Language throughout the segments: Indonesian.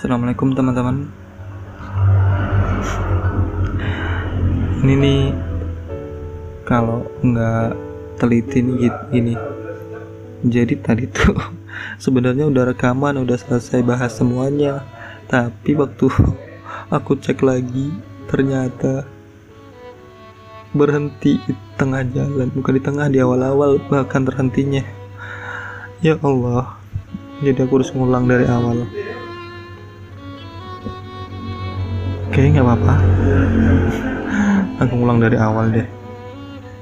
Assalamualaikum teman-teman. Ini nih Kalau nggak teliti nih gini. Jadi tadi tuh sebenarnya udah rekaman Udah selesai bahas semuanya. Tapi waktu aku cek lagi Ternyata Berhenti di tengah jalan. Bukan di tengah, di awal-awal Bahkan terhentinya. Ya Allah. Jadi aku harus ngulang dari awal Oke, nggak apa-apa. Aku ngulang dari awal deh.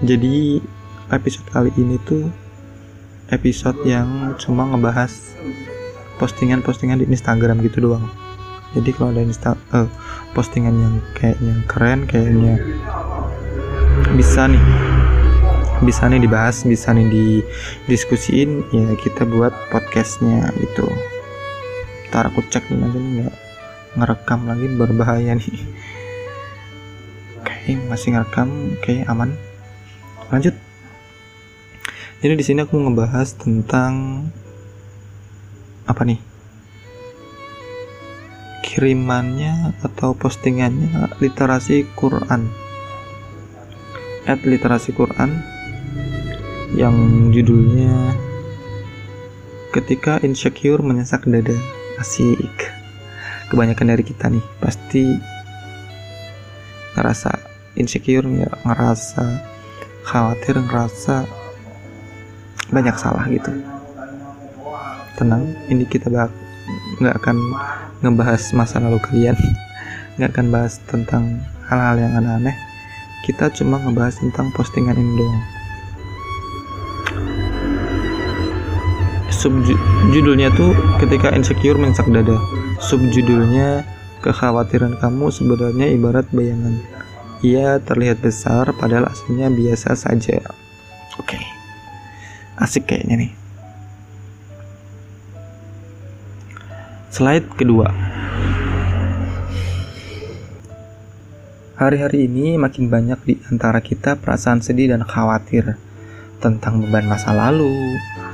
Jadi episode kali ini tuh episode yang cuma ngebahas postingan-postingan di Instagram gitu doang. Jadi kalau ada Insta eh, postingan yang kayaknya keren, kayaknya bisa nih, bisa nih dibahas, bisa nih didiskusiin, ya kita buat podcastnya gitu. Ntar aku cek nih nanti nggak ngerekam lagi berbahaya nih. Oke masih ngerekam. Oke aman. Lanjut. Jadi di sini aku ngebahas tentang apa nih? Kirimannya atau postingannya literasi Quran. At literasi Quran yang judulnya ketika insecure menyesak dada. Asik kebanyakan dari kita nih pasti ngerasa insecure ya ngerasa khawatir ngerasa banyak salah gitu. Tenang ini kita bak nggak akan ngebahas masa lalu kalian nggak akan bahas tentang hal-hal yang aneh-aneh. Kita cuma ngebahas tentang postingan ini doang subjudulnya tuh ketika insecure mensak dada. Subjudulnya kekhawatiran kamu sebenarnya ibarat bayangan. Ia terlihat besar padahal aslinya biasa saja. Oke. Asik kayaknya nih. Slide kedua. Hari-hari ini makin banyak di antara kita perasaan sedih dan khawatir tentang beban masa lalu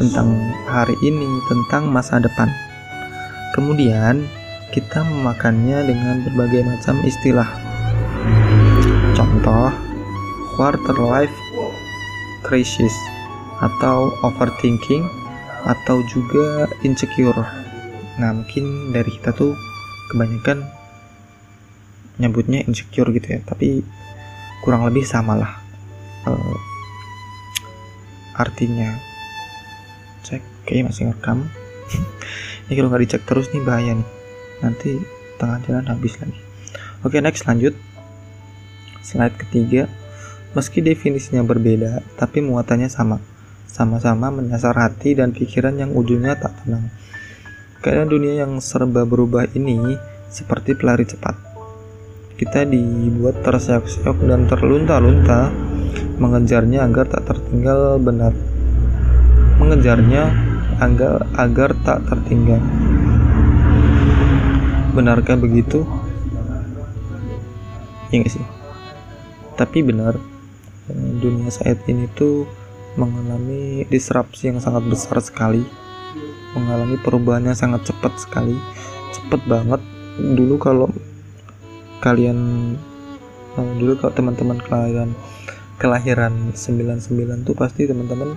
tentang hari ini, tentang masa depan. Kemudian, kita memakannya dengan berbagai macam istilah. Contoh, quarter life crisis atau overthinking atau juga insecure. Nah, mungkin dari kita tuh kebanyakan nyebutnya insecure gitu ya, tapi kurang lebih samalah uh, artinya cek kayaknya masih ngerekam. Ini kalau nggak dicek terus nih bahaya nih. Nanti tengah jalan habis lagi. Oke next lanjut. Slide ketiga. Meski definisinya berbeda tapi muatannya sama. Sama-sama menyasar hati dan pikiran yang ujungnya tak tenang. Keadaan dunia yang serba berubah ini seperti pelari cepat. Kita dibuat terseok-seok dan terlunta-lunta mengejarnya agar tak tertinggal benar mengejarnya agar agar tak tertinggal. Benarkah begitu? Ya gak sih? Tapi benar, dunia saat ini tuh mengalami disrupsi yang sangat besar sekali, mengalami perubahan yang sangat cepat sekali, cepat banget. Dulu kalau kalian dulu kalau teman-teman kalian kelahiran 99 tuh pasti teman-teman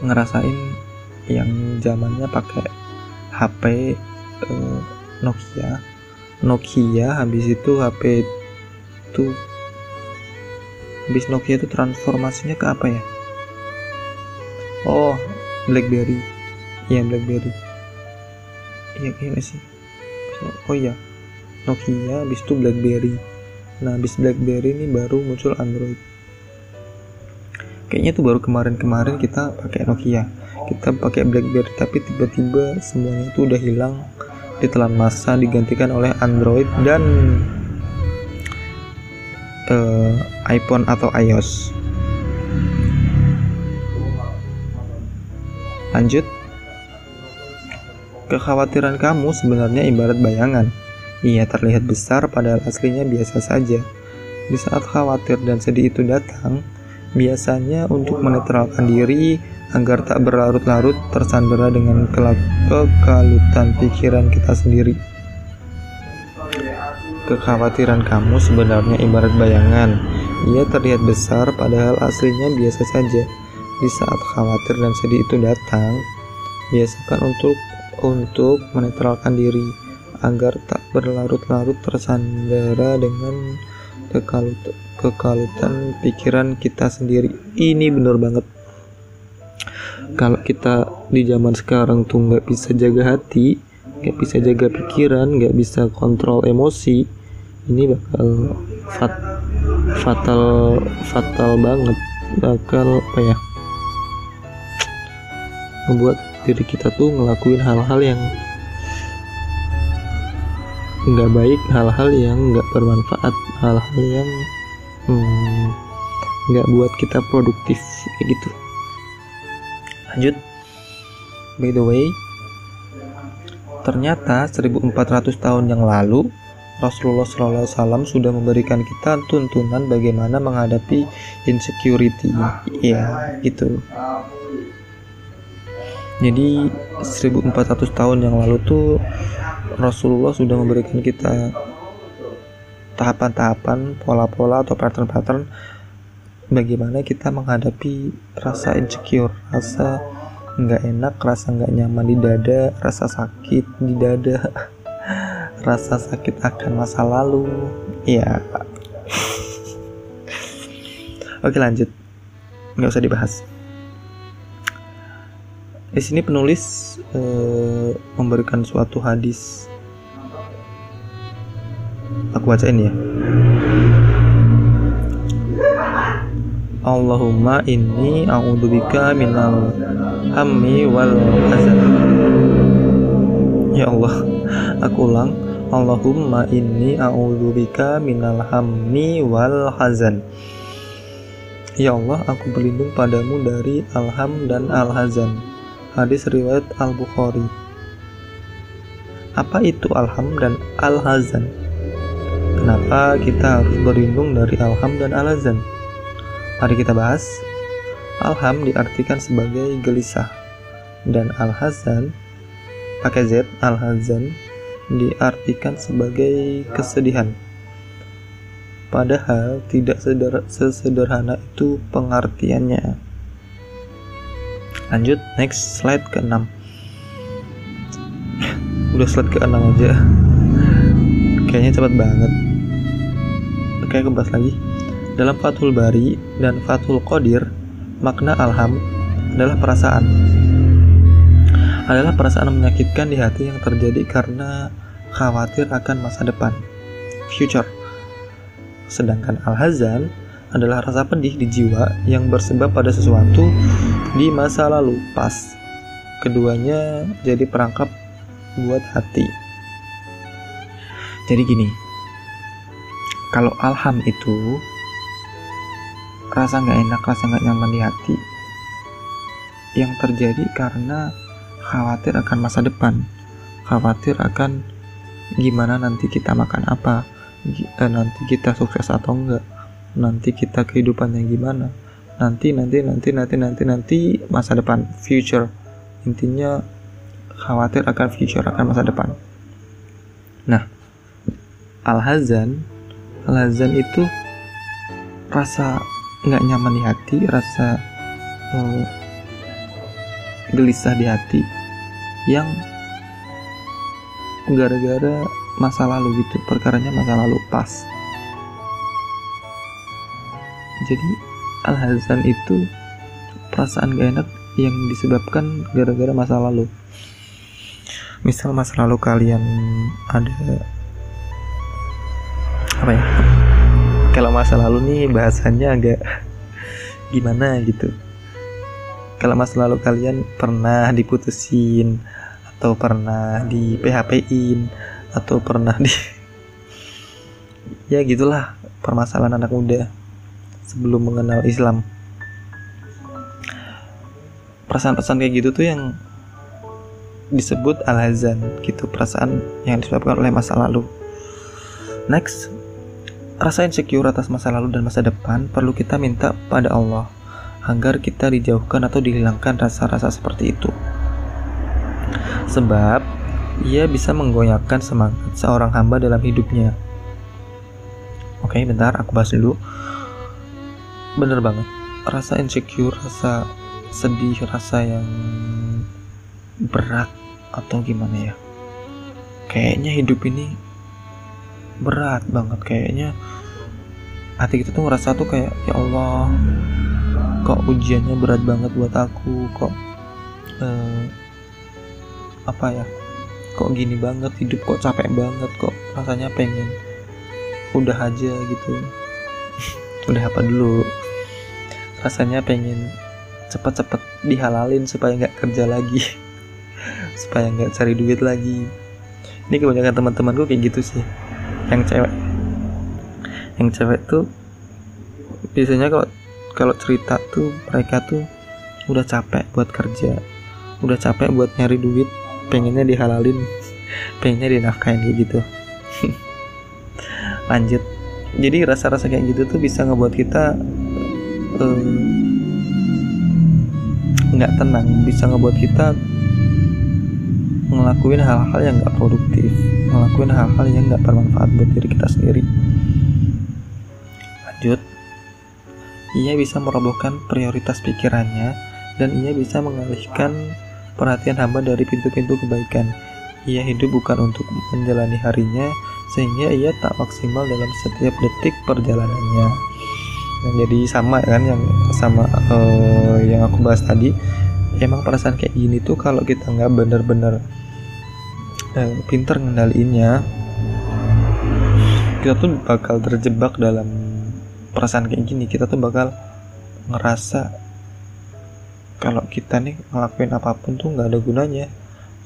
ngerasain yang zamannya pakai HP eh, Nokia. Nokia habis itu HP itu habis Nokia itu transformasinya ke apa ya? Oh BlackBerry. Iya BlackBerry. Iya kayaknya sih. Oh iya Nokia habis itu BlackBerry nah habis BlackBerry ini baru muncul Android. Kayaknya tuh baru kemarin-kemarin kita pakai Nokia. Kita pakai BlackBerry tapi tiba-tiba semuanya itu udah hilang. Ditelan masa digantikan oleh Android dan uh, iPhone atau iOS. Lanjut. Kekhawatiran kamu sebenarnya ibarat bayangan ia terlihat besar padahal aslinya biasa saja di saat khawatir dan sedih itu datang Biasanya untuk menetralkan diri, agar tak berlarut-larut tersandera dengan kekalutan pikiran kita sendiri. Kekhawatiran kamu sebenarnya ibarat bayangan. Ia terlihat besar padahal aslinya biasa saja. Di saat khawatir dan sedih itu datang, biasakan untuk untuk menetralkan diri agar tak berlarut-larut tersandera dengan kekalut kekalutan pikiran kita sendiri. Ini bener banget. Kalau kita di zaman sekarang tuh nggak bisa jaga hati, nggak bisa jaga pikiran, nggak bisa kontrol emosi, ini bakal fat, fatal fatal banget bakal apa ya membuat diri kita tuh ngelakuin hal-hal yang nggak baik hal-hal yang nggak bermanfaat hal-hal yang hmm, nggak hmm, buat kita produktif kayak gitu lanjut by the way ternyata 1400 tahun yang lalu Rasulullah SAW sudah memberikan kita tuntunan bagaimana menghadapi insecurity. Ya, gitu. Jadi 1400 tahun yang lalu tuh Rasulullah sudah memberikan kita tahapan-tahapan, pola-pola atau pattern-pattern bagaimana kita menghadapi rasa insecure, rasa nggak enak, rasa nggak nyaman di dada, rasa sakit di dada. rasa sakit akan masa lalu. Ya oke lanjut. Nggak usah dibahas. Di sini penulis uh, memberikan suatu hadis aku bacain ya Allahumma inni a'udzubika minal hammi wal hazan Ya Allah, aku ulang Allahumma inni a'udzubika minal hammi wal hazan. Ya Allah, aku berlindung padamu dari alham dan al-hazan. Hadis riwayat Al-Bukhari. Apa itu alham dan al-hazan? Kenapa kita harus berlindung dari alham dan al-hazan? Mari kita bahas. Alham diartikan sebagai gelisah dan al-hazan pakai Z al-hazan diartikan sebagai kesedihan. Padahal tidak sesederhana itu pengertiannya. Lanjut, next slide ke-6. Udah slide ke-6 aja. Kayaknya cepat banget. Oke, kebas lagi. Dalam Fathul Bari dan Fathul Qadir, makna alham adalah perasaan adalah perasaan menyakitkan di hati yang terjadi karena khawatir akan masa depan, future. Sedangkan al-hazan adalah rasa pedih di jiwa yang bersebab pada sesuatu di masa lalu pas. Keduanya jadi perangkap buat hati. Jadi gini, kalau alham itu rasa nggak enak, rasa nggak nyaman di hati, yang terjadi karena khawatir akan masa depan, khawatir akan gimana nanti kita makan apa, eh, nanti kita sukses atau enggak, nanti kita kehidupannya gimana, nanti nanti nanti nanti nanti nanti masa depan, future, intinya khawatir akan future akan masa depan. Nah, al-hazan, al-hazan itu rasa nggak nyaman di hati, rasa uh, gelisah di hati yang gara-gara masa lalu gitu perkaranya masa lalu pas jadi al-hazan itu perasaan gak enak yang disebabkan gara-gara masa lalu misal masa lalu kalian ada apa ya? Kalau masa lalu nih bahasanya agak gimana gitu? Kalau masa lalu kalian pernah diputusin atau pernah di PHP-in atau pernah di ya gitulah permasalahan anak muda sebelum mengenal Islam. Perasaan-perasaan kayak gitu tuh yang disebut al-hazan gitu perasaan yang disebabkan oleh masa lalu next rasa insecure atas masa lalu dan masa depan perlu kita minta pada Allah agar kita dijauhkan atau dihilangkan rasa-rasa seperti itu. Sebab ia bisa menggoyahkan semangat seorang hamba dalam hidupnya. Oke, bentar aku bahas dulu. Bener banget. Rasa insecure, rasa sedih, rasa yang berat atau gimana ya. Kayaknya hidup ini berat banget. Kayaknya hati kita tuh ngerasa tuh kayak ya Allah kok ujiannya berat banget buat aku? Kok eh, apa ya? Kok gini banget hidup? Kok capek banget? Kok rasanya pengen udah aja gitu? Udah apa dulu? Rasanya pengen cepet-cepet dihalalin supaya nggak kerja lagi supaya nggak cari duit lagi. Ini kebanyakan teman-temanku kayak gitu sih. Yang cewek. Yang cewek tuh biasanya kalau kalau cerita tuh mereka tuh udah capek buat kerja. Udah capek buat nyari duit. Pengennya dihalalin. Pengennya dinafkain kayak gitu. Lanjut. Jadi rasa-rasa kayak gitu tuh bisa ngebuat kita nggak uh, tenang. Bisa ngebuat kita ngelakuin hal-hal yang nggak produktif ngelakuin hal-hal yang nggak bermanfaat buat diri kita sendiri. Lanjut. Ia bisa merobohkan prioritas pikirannya dan ia bisa mengalihkan perhatian hamba dari pintu-pintu kebaikan. Ia hidup bukan untuk menjalani harinya sehingga ia tak maksimal dalam setiap detik perjalanannya. Dan jadi sama kan yang sama uh, yang aku bahas tadi emang perasaan kayak gini tuh kalau kita nggak bener-bener eh, pinter ngendaliinnya. Kita tuh bakal terjebak dalam perasaan kayak gini. Kita tuh bakal ngerasa kalau kita nih ngelakuin apa pun tuh nggak ada gunanya.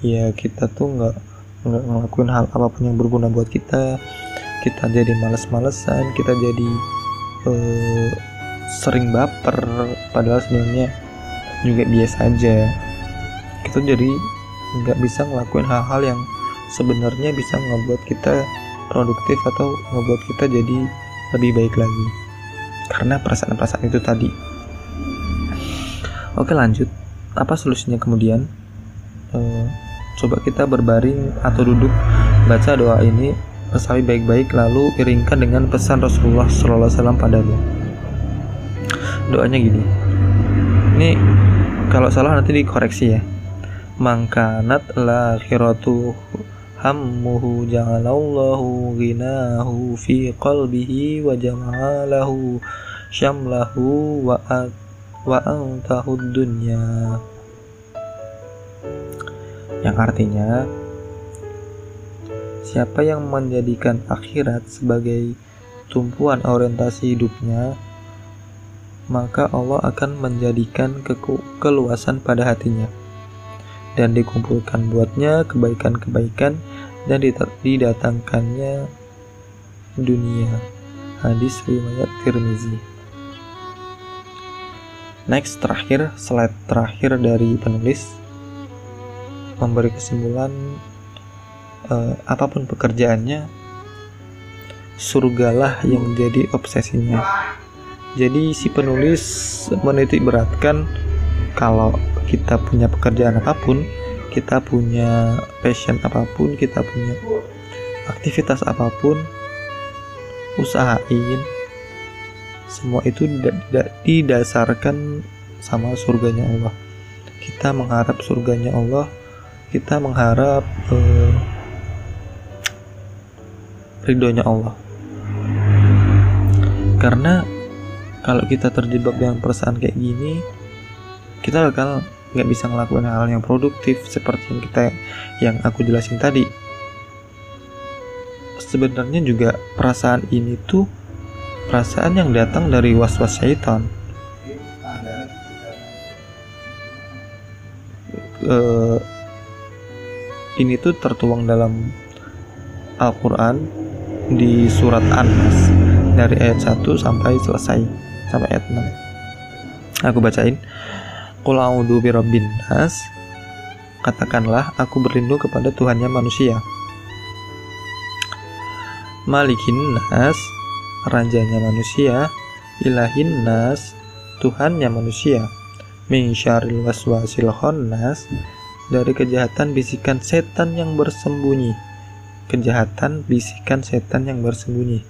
Ya kita tuh nggak nggak ngelakuin hal apa pun yang berguna buat kita. Kita jadi males-malesan kita jadi uh, sering baper. Padahal sebenarnya juga biasa aja. Kita jadi nggak bisa ngelakuin hal-hal yang sebenarnya bisa ngebuat kita produktif atau ngebuat kita jadi lebih baik lagi. Karena perasaan-perasaan itu tadi. Oke lanjut. Apa solusinya kemudian? E, coba kita berbaring atau duduk baca doa ini resapi baik-baik lalu iringkan dengan pesan Rasulullah SAW padamu doanya gini. Ini kalau salah nanti dikoreksi ya. Mangkanat lakhiratu hammuhu ja'alallahu ghinahu fi qalbihi wa jama'alahu syamlahu wa wa antahud dunya. Yang artinya siapa yang menjadikan akhirat sebagai tumpuan orientasi hidupnya maka Allah akan menjadikan keluasan pada hatinya dan dikumpulkan buatnya kebaikan-kebaikan dan didatangkannya dunia. Hadis riwayat Tirmizi. Next terakhir slide terakhir dari penulis memberi kesimpulan eh, apa pun pekerjaannya surgalah yang jadi obsesinya. Jadi si penulis menitik beratkan kalau kita punya pekerjaan apa pun kita punya passion apa pun kita punya aktivitas apa pun usahain. Semua itu tidak didasarkan sama surganya Allah. Kita mengharap surganya Allah kita mengharap eh, ridhonya Allah. Karena kalau kita terjebak dengan perasaan kayak gini kita bakal nggak bisa ngelakuin hal yang produktif seperti yang kita yang aku jelasin tadi. Sebenarnya juga perasaan ini tuh perasaan yang datang dari was-was syaitan. Uh, ini tuh tertuang dalam Al-Quran di surat An-Nas dari ayat 1 sampai selesai sampai ayat 6 aku bacain Qul a'udzu birabbin nas. Katakanlah aku berlindung kepada Tuhannya manusia. Malikin nas, rajanya manusia, ilahin nas, Tuhannya manusia min syarril waswasil khannas dari kejahatan bisikan setan yang bersembunyi kejahatan bisikan setan yang bersembunyi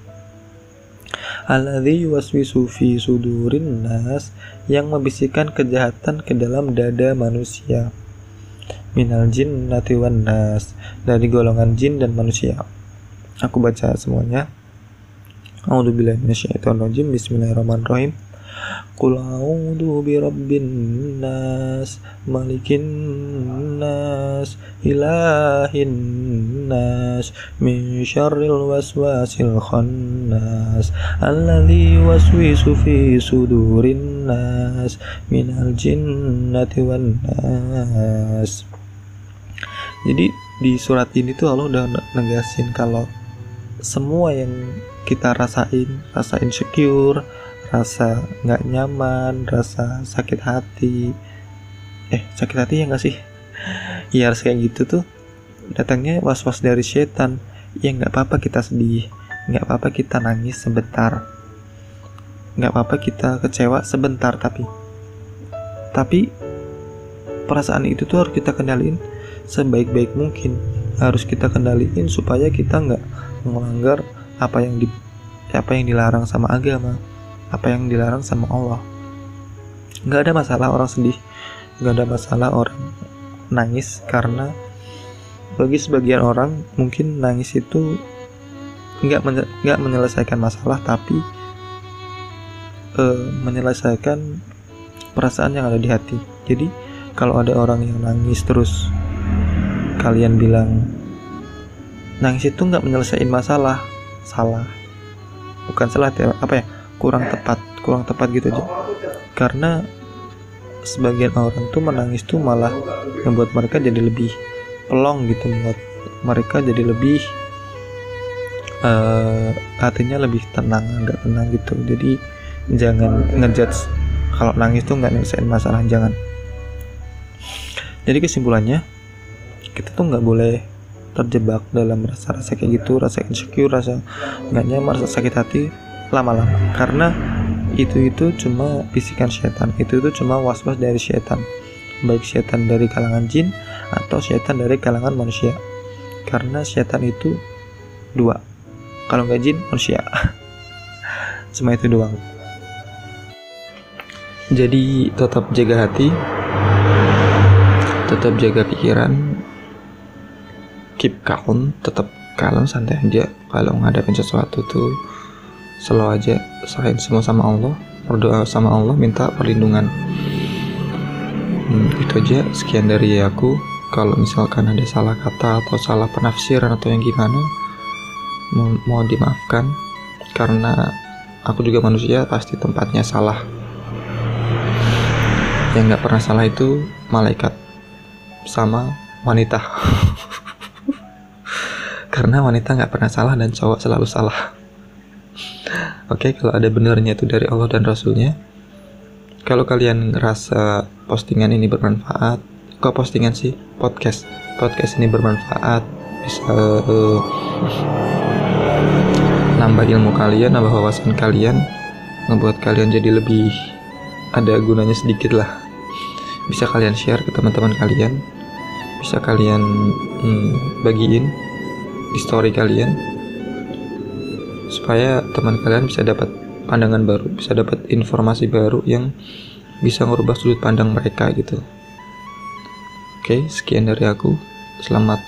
alladzi yuwaswisu fi sudurin nas yang membisikkan kejahatan ke dalam dada manusia. Minal jinnati wan nas dari golongan jin dan manusia. Aku baca semuanya. A'udzubillahi minasyaitonirrajim. Bismillahirrahmanirrahim Qul a'udzu birabbin nas malikin nas ilahin nas min syarril waswasil khannas alladzi waswisu fi sudurin nas minal jinnati wan nas. Jadi di surat ini tuh Allah udah negasin kalau semua yang kita rasain rasa insecure rasa nggak nyaman rasa sakit hati. Eh sakit hati ya nggak sih? Ya harus kayak gitu tuh. Datangnya was-was dari setan. Ya nggak apa-apa kita sedih. Nggak apa-apa kita nangis sebentar. Nggak apa-apa kita kecewa sebentar tapi tapi perasaan itu tuh harus kita kendaliin sebaik-baik mungkin. Harus kita kendaliin supaya kita nggak melanggar apa yang di apa yang dilarang sama agama apa yang dilarang sama Allah. Nggak ada masalah orang sedih nggak ada masalah orang nangis karena bagi sebagian orang mungkin nangis itu nggak nggak menyelesaikan masalah tapi uh, menyelesaikan perasaan yang ada di hati. Jadi kalau ada orang yang nangis terus kalian bilang nangis itu nggak menyelesaikan masalah. Salah. Bukan salah apa ya kurang tepat kurang tepat gitu aja karena sebagian orang tuh menangis tuh malah membuat mereka jadi lebih pelong gitu membuat mereka jadi lebih uh, hatinya lebih tenang nggak tenang gitu. Jadi jangan ngejudge kalau nangis tuh nggak nyelesain masalah jangan. Jadi kesimpulannya kita tuh nggak boleh terjebak dalam rasa-rasa kayak gitu rasa insecure rasa nggak nyaman rasa sakit hati lama-lama. Karena itu itu cuma bisikan setan. Itu itu cuma was-was dari setan. Baik setan dari kalangan jin atau setan dari kalangan manusia. Karena setan itu dua. Kalau nggak jin manusia. Cuma itu doang. Jadi tetap jaga hati. Tetap jaga pikiran. Keep calm. Tetap kalem santai aja. Kalau ngadepin sesuatu tuh selalu aja selain semua sama Allah berdoa sama Allah minta perlindungan. Hmm, itu aja. Sekian dari aku. Kalau misalkan ada salah kata atau salah penafsiran atau yang gimana mo mohon dimaafkan. Karena aku juga manusia pasti tempatnya salah. Yang nggak pernah salah itu malaikat sama wanita. Karena wanita nggak pernah salah dan cowok selalu salah Oke, okay, kalau ada benernya itu dari Allah dan Rasulnya. Kalau kalian rasa postingan ini bermanfaat, kok postingan sih podcast, podcast ini bermanfaat, bisa uh, nambah ilmu kalian, nambah wawasan kalian, membuat kalian jadi lebih ada gunanya sedikit lah. Bisa kalian share ke teman-teman kalian, bisa kalian hmm, bagiin di story kalian supaya teman kalian bisa dapat pandangan baru, bisa dapat informasi baru yang bisa merubah sudut pandang mereka gitu. Oke, sekian dari aku. Selamat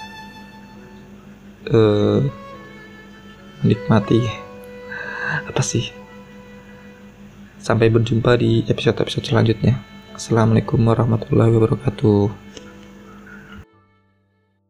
uh, menikmati apa sih? Sampai berjumpa di episode-episode selanjutnya. Assalamualaikum warahmatullahi wabarakatuh.